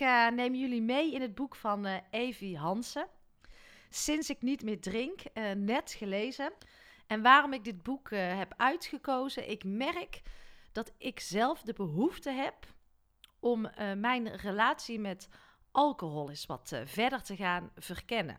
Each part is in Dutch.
Ik uh, neem jullie mee in het boek van uh, Evie Hansen. Sinds ik niet meer drink, uh, net gelezen. En waarom ik dit boek heb uitgekozen, ik merk dat ik zelf de behoefte heb om mijn relatie met alcohol eens wat verder te gaan verkennen.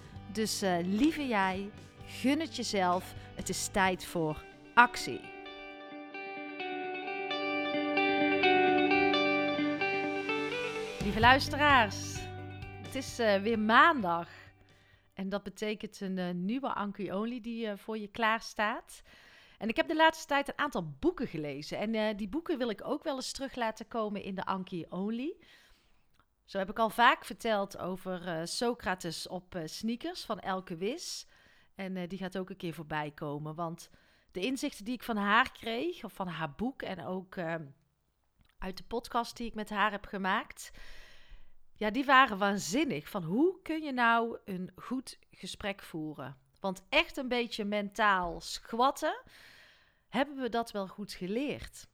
dus uh, lieve jij, gun het jezelf. Het is tijd voor actie. Lieve luisteraars, het is uh, weer maandag. En dat betekent een uh, nieuwe Anki Only die voor je klaar staat. En ik heb de laatste tijd een aantal boeken gelezen. En die boeken wil ik ook wel eens terug laten komen in de Anki Only. Zo heb ik al vaak verteld over uh, Socrates op uh, sneakers van Elke Wis. En uh, die gaat ook een keer voorbij komen. Want de inzichten die ik van haar kreeg, of van haar boek en ook uit de podcast die ik met haar heb gemaakt, ja, die waren waanzinnig. Van hoe kun je nou een goed gesprek voeren? Want echt een beetje mentaal squatten, hebben we dat wel goed geleerd?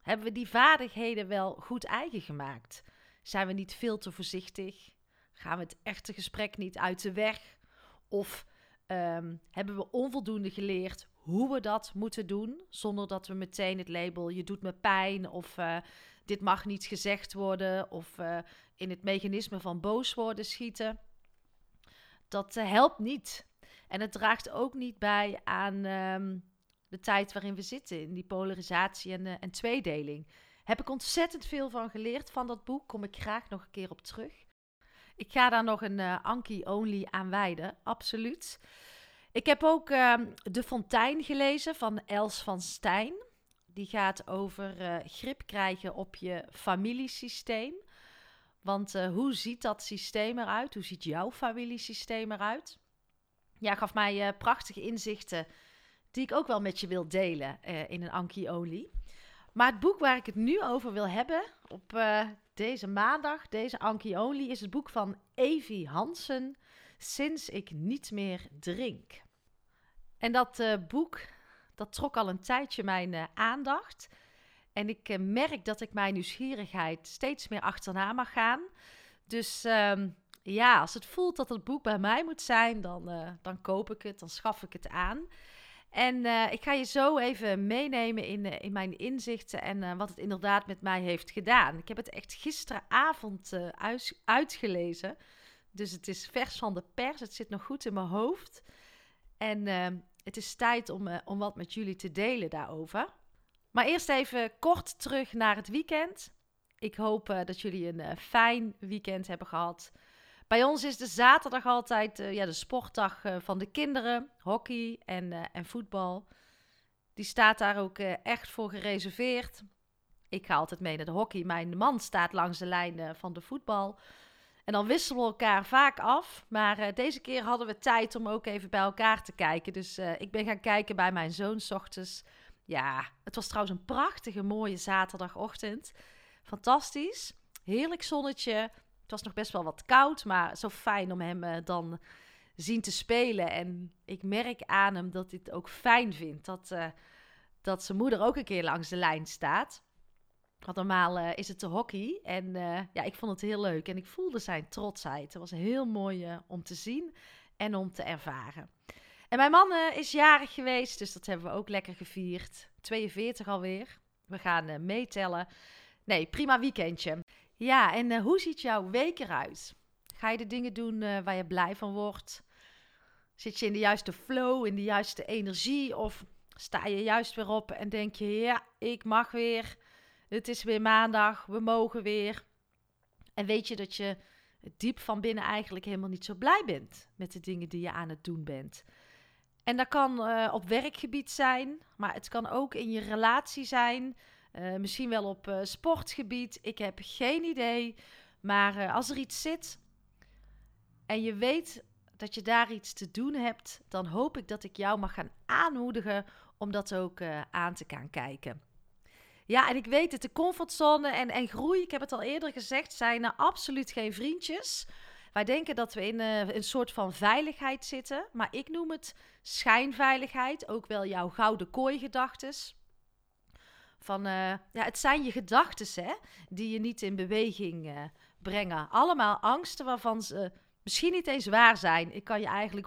Hebben we die vaardigheden wel goed eigen gemaakt? Zijn we niet veel te voorzichtig? Gaan we het echte gesprek niet uit de weg? Of um, hebben we onvoldoende geleerd hoe we dat moeten doen, zonder dat we meteen het label je doet me pijn of uh, dit mag niet gezegd worden of uh, in het mechanisme van boos worden schieten? Dat uh, helpt niet. En het draagt ook niet bij aan um, de tijd waarin we zitten, in die polarisatie en, en tweedeling. Heb ik ontzettend veel van geleerd van dat boek. Kom ik graag nog een keer op terug. Ik ga daar nog een uh, Anki Only aan wijden, absoluut. Ik heb ook uh, De Fontein gelezen van Els van Stijn. Die gaat over uh, grip krijgen op je familiesysteem. Want uh, hoe ziet dat systeem eruit? Hoe ziet jouw familiesysteem eruit? Ja, gaf mij prachtige inzichten die ik ook wel met je wil delen in een Anki Only. Maar het boek waar ik het nu over wil hebben, op uh, deze maandag, deze Anki Only, is het boek van Evie Hansen, Sinds ik niet meer drink. En dat uh, boek, dat trok al een tijdje mijn uh, aandacht. En ik merk dat ik mijn nieuwsgierigheid steeds meer achterna mag gaan. Dus um, ja, als het voelt dat het boek bij mij moet zijn, dan, dan koop ik het, dan schaf ik het aan. En uh, ik ga je zo even meenemen in, uh, in mijn inzichten en uh, wat het inderdaad met mij heeft gedaan. Ik heb het echt gisteravond uit, uitgelezen. Dus het is vers van de pers. Het zit nog goed in mijn hoofd. En het is tijd om, om wat met jullie te delen daarover. Maar eerst even kort terug naar het weekend. Ik hoop dat jullie een fijn weekend hebben gehad. Bij ons is de zaterdag altijd uh, ja, de sportdag uh, van de kinderen. Hockey en, uh, en voetbal. Die staat daar ook echt voor gereserveerd. Ik ga altijd mee naar de hockey. Mijn man staat langs de lijn van de voetbal. En dan wisselen we elkaar vaak af. Maar deze keer hadden we tijd om ook even bij elkaar te kijken. Dus ik ben gaan kijken bij mijn zoon s ochtends. Ja, het was trouwens een prachtige mooie zaterdagochtend. fantastisch. Heerlijk zonnetje. Het was nog best wel wat koud, maar zo fijn om hem uh, dan zien te spelen. En ik merk aan hem dat het ook fijn vindt. Dat, uh, dat zijn moeder ook een keer langs de lijn staat. Want normaal uh, is het de hockey. En ja, ik vond het heel leuk. En ik voelde zijn trotsheid. Het was heel mooi om te zien en om te ervaren. En mijn man is jarig geweest, dus dat hebben we ook lekker gevierd. 42 alweer. We gaan meetellen. Nee, prima weekendje. Ja, en uh, hoe ziet jouw week eruit? Ga je de dingen doen uh, waar je blij van wordt? Zit je in de juiste flow, in de juiste energie? Of sta je juist weer op en denk je: ja, ik mag weer. Het is weer maandag, we mogen weer. En weet je dat je diep van binnen eigenlijk helemaal niet zo blij bent met de dingen die je aan het doen bent? En dat kan uh, op werkgebied zijn, maar het kan ook in je relatie zijn. Uh, misschien wel op uh, sportgebied. Ik heb geen idee. Maar uh, als er iets zit en je weet dat je daar iets te doen hebt, dan hoop ik dat ik jou mag gaan aanmoedigen om dat ook aan te gaan kijken. Ja, en ik weet het, de comfortzone en, en groei, ik heb het al eerder gezegd, zijn absoluut geen vriendjes. Wij denken dat we in een soort van veiligheid zitten, maar ik noem het schijnveiligheid, ook wel jouw gouden kooi gedachtes. Van, uh, ja, het zijn je gedachten die je niet in beweging uh, brengen. Allemaal angsten waarvan ze misschien niet eens waar zijn. Ik kan je eigenlijk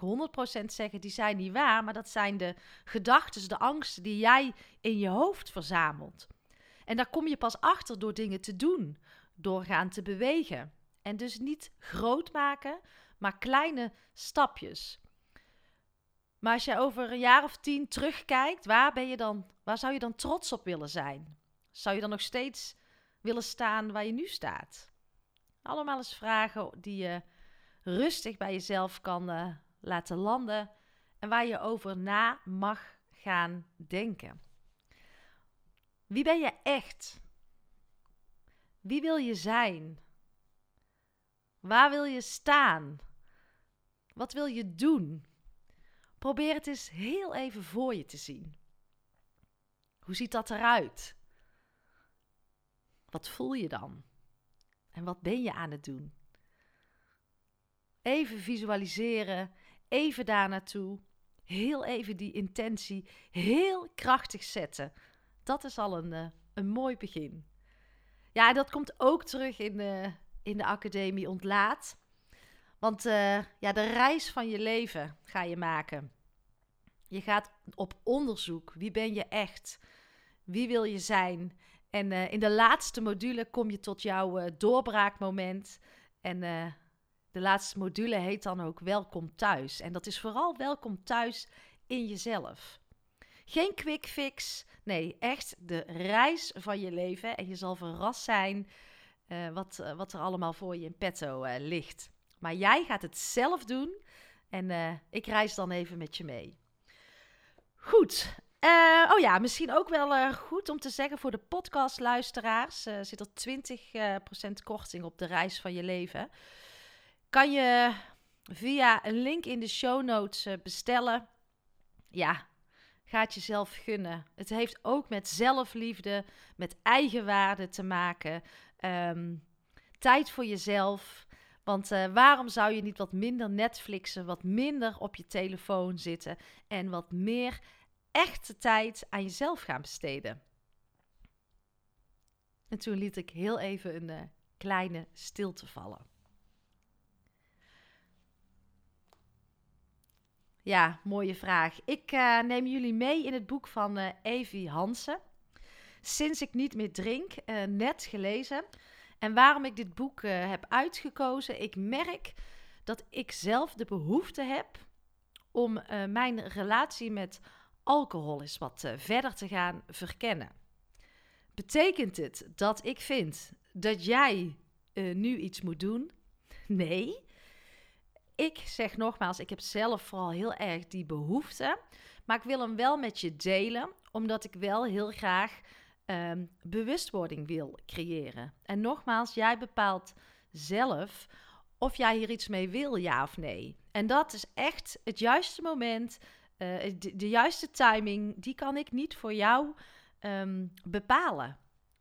100% zeggen, die zijn niet waar. Maar dat zijn de gedachten, de angsten die jij in je hoofd verzamelt. En daar kom je pas achter door dingen te doen, door gaan te bewegen. En dus niet groot maken, maar kleine stapjes. Maar als je over een jaar of tien terugkijkt, waar, ben je dan, waar zou je dan trots op willen zijn? Zou je dan nog steeds willen staan waar je nu staat? Allemaal eens vragen die je rustig bij jezelf kan uh, laten landen en waar je over na mag gaan denken. Wie ben je echt? Wie wil je zijn? Waar wil je staan? Wat wil je doen? Probeer het eens heel even voor je te zien. Hoe ziet dat eruit? Wat voel je dan? En wat ben je aan het doen? Even visualiseren, even daar naartoe. Heel even die intentie heel krachtig zetten. Dat is al een, uh, een mooi begin. Ja, en dat komt ook terug in de, in de academie Ontlaat. Want uh, ja, de reis van je leven ga je maken. Je gaat op onderzoek. Wie ben je echt? Wie wil je zijn? En uh, in de laatste module kom je tot jouw uh, doorbraakmoment. En de laatste module heet dan ook Welkom thuis. En dat is vooral welkom thuis in jezelf. Geen quick fix. Nee, echt de reis van je leven. En je zal verrast zijn wat, wat er allemaal voor je in petto ligt. Maar jij gaat het zelf doen. En ik reis dan even met je mee. Goed. Uh, oh ja, misschien ook wel uh, goed om te zeggen voor de podcastluisteraars. Zit er 20% korting op de reis van je leven. Kan je via een link in de show notes bestellen. Ja, ga het jezelf gunnen. Het heeft ook met zelfliefde, met eigenwaarde te maken. Um, tijd voor jezelf. Want uh, waarom zou je niet wat minder Netflixen, wat minder op je telefoon zitten en wat meer echte tijd aan jezelf gaan besteden? En toen liet ik heel even een uh, kleine stilte vallen. Ja, mooie vraag. Ik uh, neem jullie mee in het boek van uh, Evie Hansen. Sinds ik niet meer drink, net gelezen. En waarom ik dit boek uh, heb uitgekozen, ik merk dat ik zelf de behoefte heb om uh, mijn relatie met alcohol eens wat uh, verder te gaan verkennen. Betekent het dat ik vind dat jij nu iets moet doen? Nee. Ik zeg nogmaals, ik heb zelf vooral heel erg die behoefte. Maar ik wil hem wel met je delen, omdat ik wel heel graag um, bewustwording wil creëren. En nogmaals, jij bepaalt zelf of jij hier iets mee wil, ja of nee. En dat is echt het juiste moment, uh, de, juiste timing, die kan ik niet voor jou um, bepalen.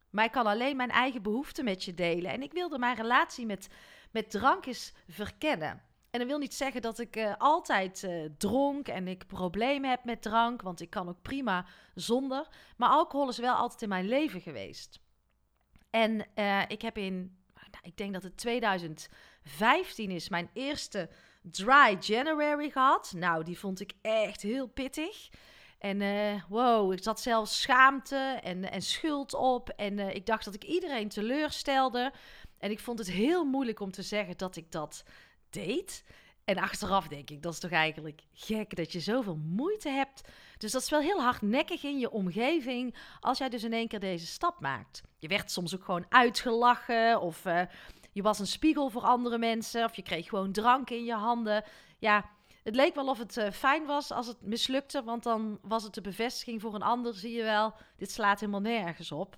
Maar ik kan alleen mijn eigen behoeften met je delen. En ik wilde mijn relatie met, met drank eens verkennen. En dat wil niet zeggen dat ik uh, altijd uh, dronk en ik problemen heb met drank, want ik kan ook prima zonder. Maar alcohol is wel altijd in mijn leven geweest. En uh, ik heb in, nou, ik denk dat het 2015 is, mijn eerste dry January gehad. Nou, die vond ik echt heel pittig. En wow, ik zat zelfs schaamte en, en schuld op. En ik dacht dat ik iedereen teleurstelde. En ik vond het heel moeilijk om te zeggen dat ik dat deed. En achteraf denk ik, dat is toch eigenlijk gek dat je zoveel moeite hebt. Dus dat is wel heel hardnekkig in je omgeving als jij dus in één keer deze stap maakt. Je werd soms ook gewoon uitgelachen of uh, je was een spiegel voor andere mensen of je kreeg gewoon drank in je handen. Ja, het leek wel of het uh, fijn was als het mislukte, want dan was het de bevestiging voor een ander. Zie je wel, dit slaat helemaal nergens op.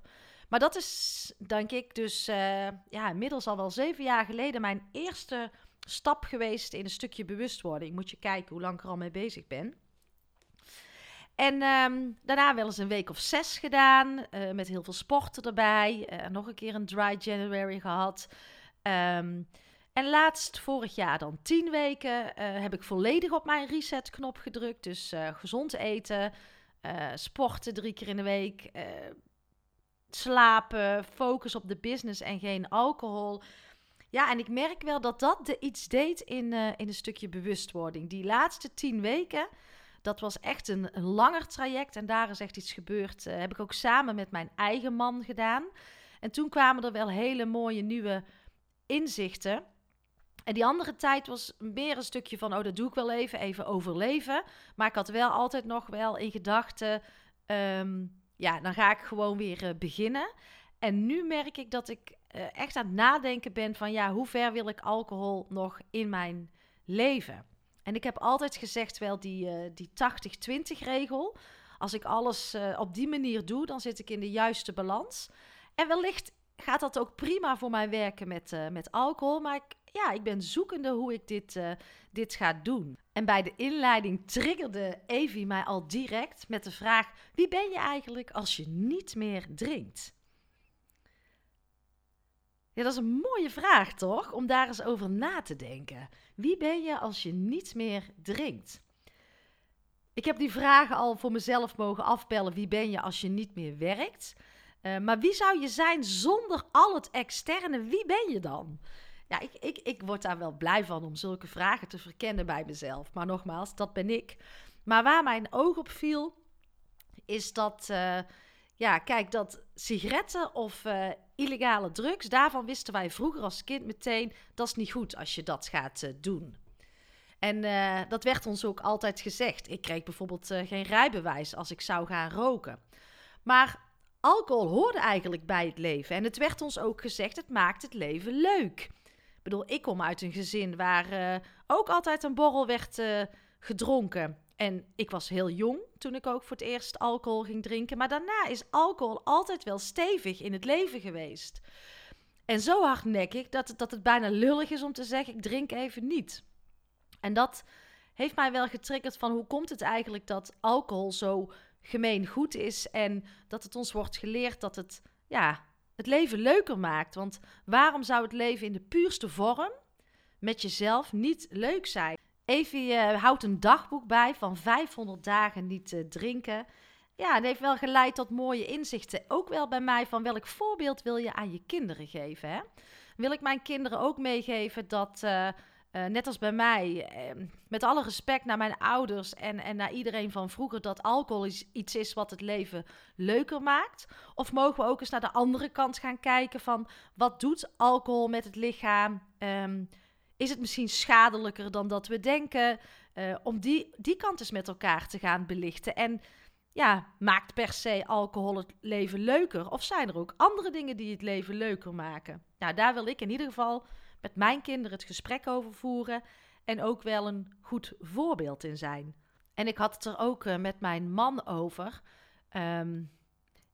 Maar dat is, denk ik, dus uh, ja, inmiddels al wel zeven jaar geleden mijn eerste stap geweest in een stukje bewustwording. Moet je kijken hoe lang ik er al mee bezig ben. En um, daarna wel eens een week of zes gedaan, uh, met heel veel sporten erbij. Uh, nog een keer een dry January gehad. Um, en laatst, vorig jaar dan tien weken, uh, heb ik volledig op mijn reset-knop gedrukt. Dus gezond eten, sporten drie keer in de week, slapen, focus op de business en geen alcohol. Ja, en ik merk wel dat dat de iets deed in, uh, in een stukje bewustwording. Die laatste tien weken, dat was echt een, een langer traject. En daar is echt iets gebeurd. Uh, heb ik ook samen met mijn eigen man gedaan. En toen kwamen er wel hele mooie nieuwe inzichten. En die andere tijd was meer een stukje van, oh, dat doe ik wel even, even overleven. Maar ik had wel altijd nog wel in gedachten, um, ja, dan ga ik gewoon weer uh, beginnen. En nu merk ik dat ik uh, echt aan het nadenken ben van ja, hoe ver wil ik alcohol nog in mijn leven? En ik heb altijd gezegd wel die, uh, die 80-20 regel. Als ik alles uh, op die manier doe, dan zit ik in de juiste balans. En wellicht gaat dat ook prima voor mij werken met, met alcohol. Maar ik, ja, ik ben zoekende hoe ik dit, dit ga doen. En bij de inleiding triggerde Evie mij al direct met de vraag: wie ben je eigenlijk als je niet meer drinkt? Dat is een mooie vraag, toch? Om daar eens over na te denken. Wie ben je als je niet meer drinkt? Ik heb die vragen al voor mezelf mogen afbellen. Wie ben je als je niet meer werkt? Uh, maar wie zou je zijn zonder al het externe? Wie ben je dan? Ja, ik, ik, ik word daar wel blij van om zulke vragen te verkennen bij mezelf. Maar nogmaals, dat ben ik. Maar waar mijn oog op viel, is dat, uh, ja, kijk, dat sigaretten of uh, illegale drugs, daarvan wisten wij vroeger als kind meteen, dat is niet goed als je dat gaat uh, doen. En uh, dat werd ons ook altijd gezegd. Ik kreeg bijvoorbeeld uh, geen rijbewijs als ik zou gaan roken. Maar alcohol hoorde eigenlijk bij het leven. En het werd ons ook gezegd, het maakt het leven leuk. Ik bedoel, ik kom uit een gezin waar ook altijd een borrel werd gedronken. En ik was heel jong toen ik ook voor het eerst alcohol ging drinken. Maar daarna is alcohol altijd wel stevig in het leven geweest. En zo hardnekkig dat het, dat het bijna lullig is om te zeggen: ik drink even niet. En dat heeft mij wel getriggerd van hoe komt het eigenlijk dat alcohol zo gemeen goed is en dat het ons wordt geleerd dat het ja, het leven leuker maakt. Want waarom zou het leven in de puurste vorm met jezelf niet leuk zijn? Evie uh, houdt een dagboek bij van 500 dagen niet uh, drinken. Ja, het heeft wel geleid tot mooie inzichten. Ook wel bij mij van welk voorbeeld wil je aan je kinderen geven. Hè? Wil ik mijn kinderen ook meegeven dat, uh, net als bij mij, met alle respect naar mijn ouders en, en naar iedereen van vroeger, dat alcohol iets is wat het leven leuker maakt? Of mogen we ook eens naar de andere kant gaan kijken van wat doet alcohol met het lichaam? Um, is het misschien schadelijker dan dat we denken? Uh, om die, die kant eens met elkaar te gaan belichten. En ja, maakt per se alcohol het leven leuker? Of zijn er ook andere dingen die het leven leuker maken? Nou, daar wil ik in ieder geval met mijn kinderen het gesprek over voeren. En ook wel een goed voorbeeld in zijn. En ik had het er ook uh, met mijn man over. Um,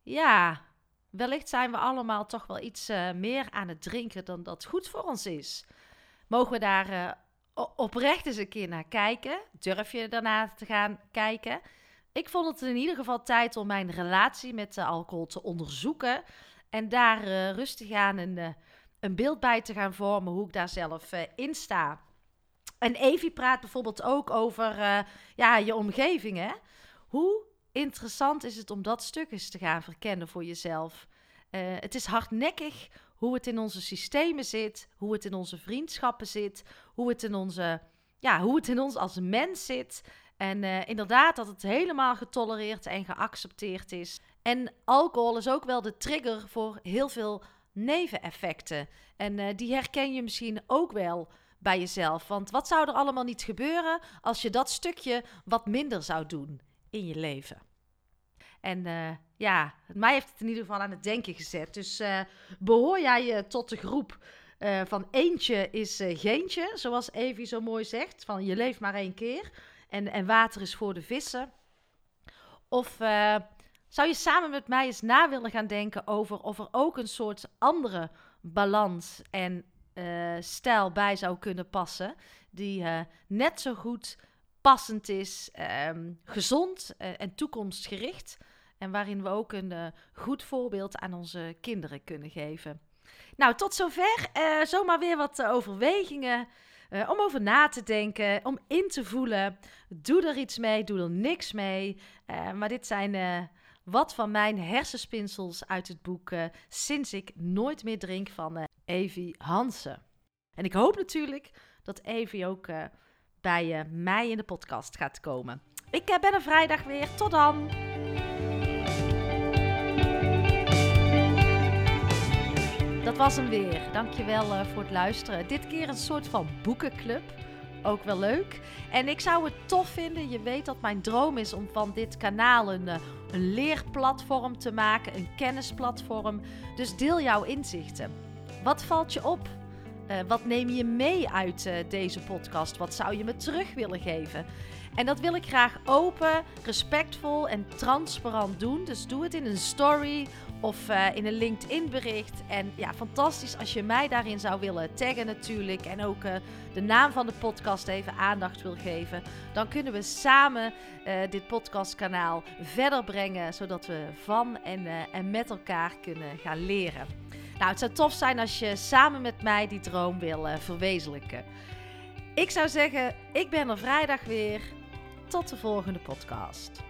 ja, wellicht zijn we allemaal toch wel iets uh, meer aan het drinken dan dat goed voor ons is. Mogen we daar uh, oprecht eens een keer naar kijken? Durf je daarna te gaan kijken? Ik vond het in ieder geval tijd om mijn relatie met de alcohol te onderzoeken. En daar uh, rustig aan een, een beeld bij te gaan vormen hoe ik daar zelf in sta. En Evie praat bijvoorbeeld ook over ja, je omgeving. Hè? Hoe interessant is het om dat stuk eens te gaan verkennen voor jezelf? het is hardnekkig hoe het in onze systemen zit, hoe het in onze vriendschappen zit, hoe het in, onze, ja, hoe het in ons als mens zit. En uh, inderdaad, dat het helemaal getolereerd en geaccepteerd is. En alcohol is ook wel de trigger voor heel veel neveneffecten. En uh, die herken je misschien ook wel bij jezelf. Want wat zou er allemaal niet gebeuren als je dat stukje wat minder zou doen in je leven? En uh, ja, mij heeft het in ieder geval aan het denken gezet. Dus behoor jij tot de groep van eentje is geentje, zoals Evie zo mooi zegt, van je leeft maar één keer en, en water is voor de vissen. Of uh, zou je samen met mij eens na willen gaan denken over of er ook een soort andere balans en uh, stijl bij zou kunnen passen, die uh, net zo goed passend is, um, gezond en toekomstgericht. En waarin we ook een goed voorbeeld aan onze kinderen kunnen geven. Nou, tot zover. zomaar weer wat overwegingen uh, om over na te denken, om in te voelen. Doe er iets mee, doe er niks mee. Uh, maar dit zijn uh, wat van mijn hersenspinsels uit het boek Sinds ik nooit meer drink van Evie Hansen. En ik hoop natuurlijk dat Evie ook bij mij in de podcast gaat komen. Ik ben er vrijdag weer. Tot dan! Dat was hem weer. Dankjewel uh, voor het luisteren. Dit keer een soort van boekenclub. Ook wel leuk. En ik zou het tof vinden. Je weet dat mijn droom is om van dit kanaal een, uh, een leerplatform te maken. Een kennisplatform. Dus deel jouw inzichten. Wat valt je op? Uh, wat neem je mee uit deze podcast? Wat zou je me terug willen geven? En dat wil ik graag open, respectvol en transparant doen. Dus doe het in een story of uh, in een LinkedIn bericht. En ja, fantastisch als je mij daarin zou willen taggen natuurlijk. En ook uh, de naam van de podcast even aandacht wil geven. Dan kunnen we samen uh, dit podcastkanaal verder brengen. Zodat we van en, en met elkaar kunnen gaan leren. Nou, het zou tof zijn als je samen met mij die droom wil verwezenlijken. Ik zou zeggen, ik ben er vrijdag weer. Tot de volgende podcast.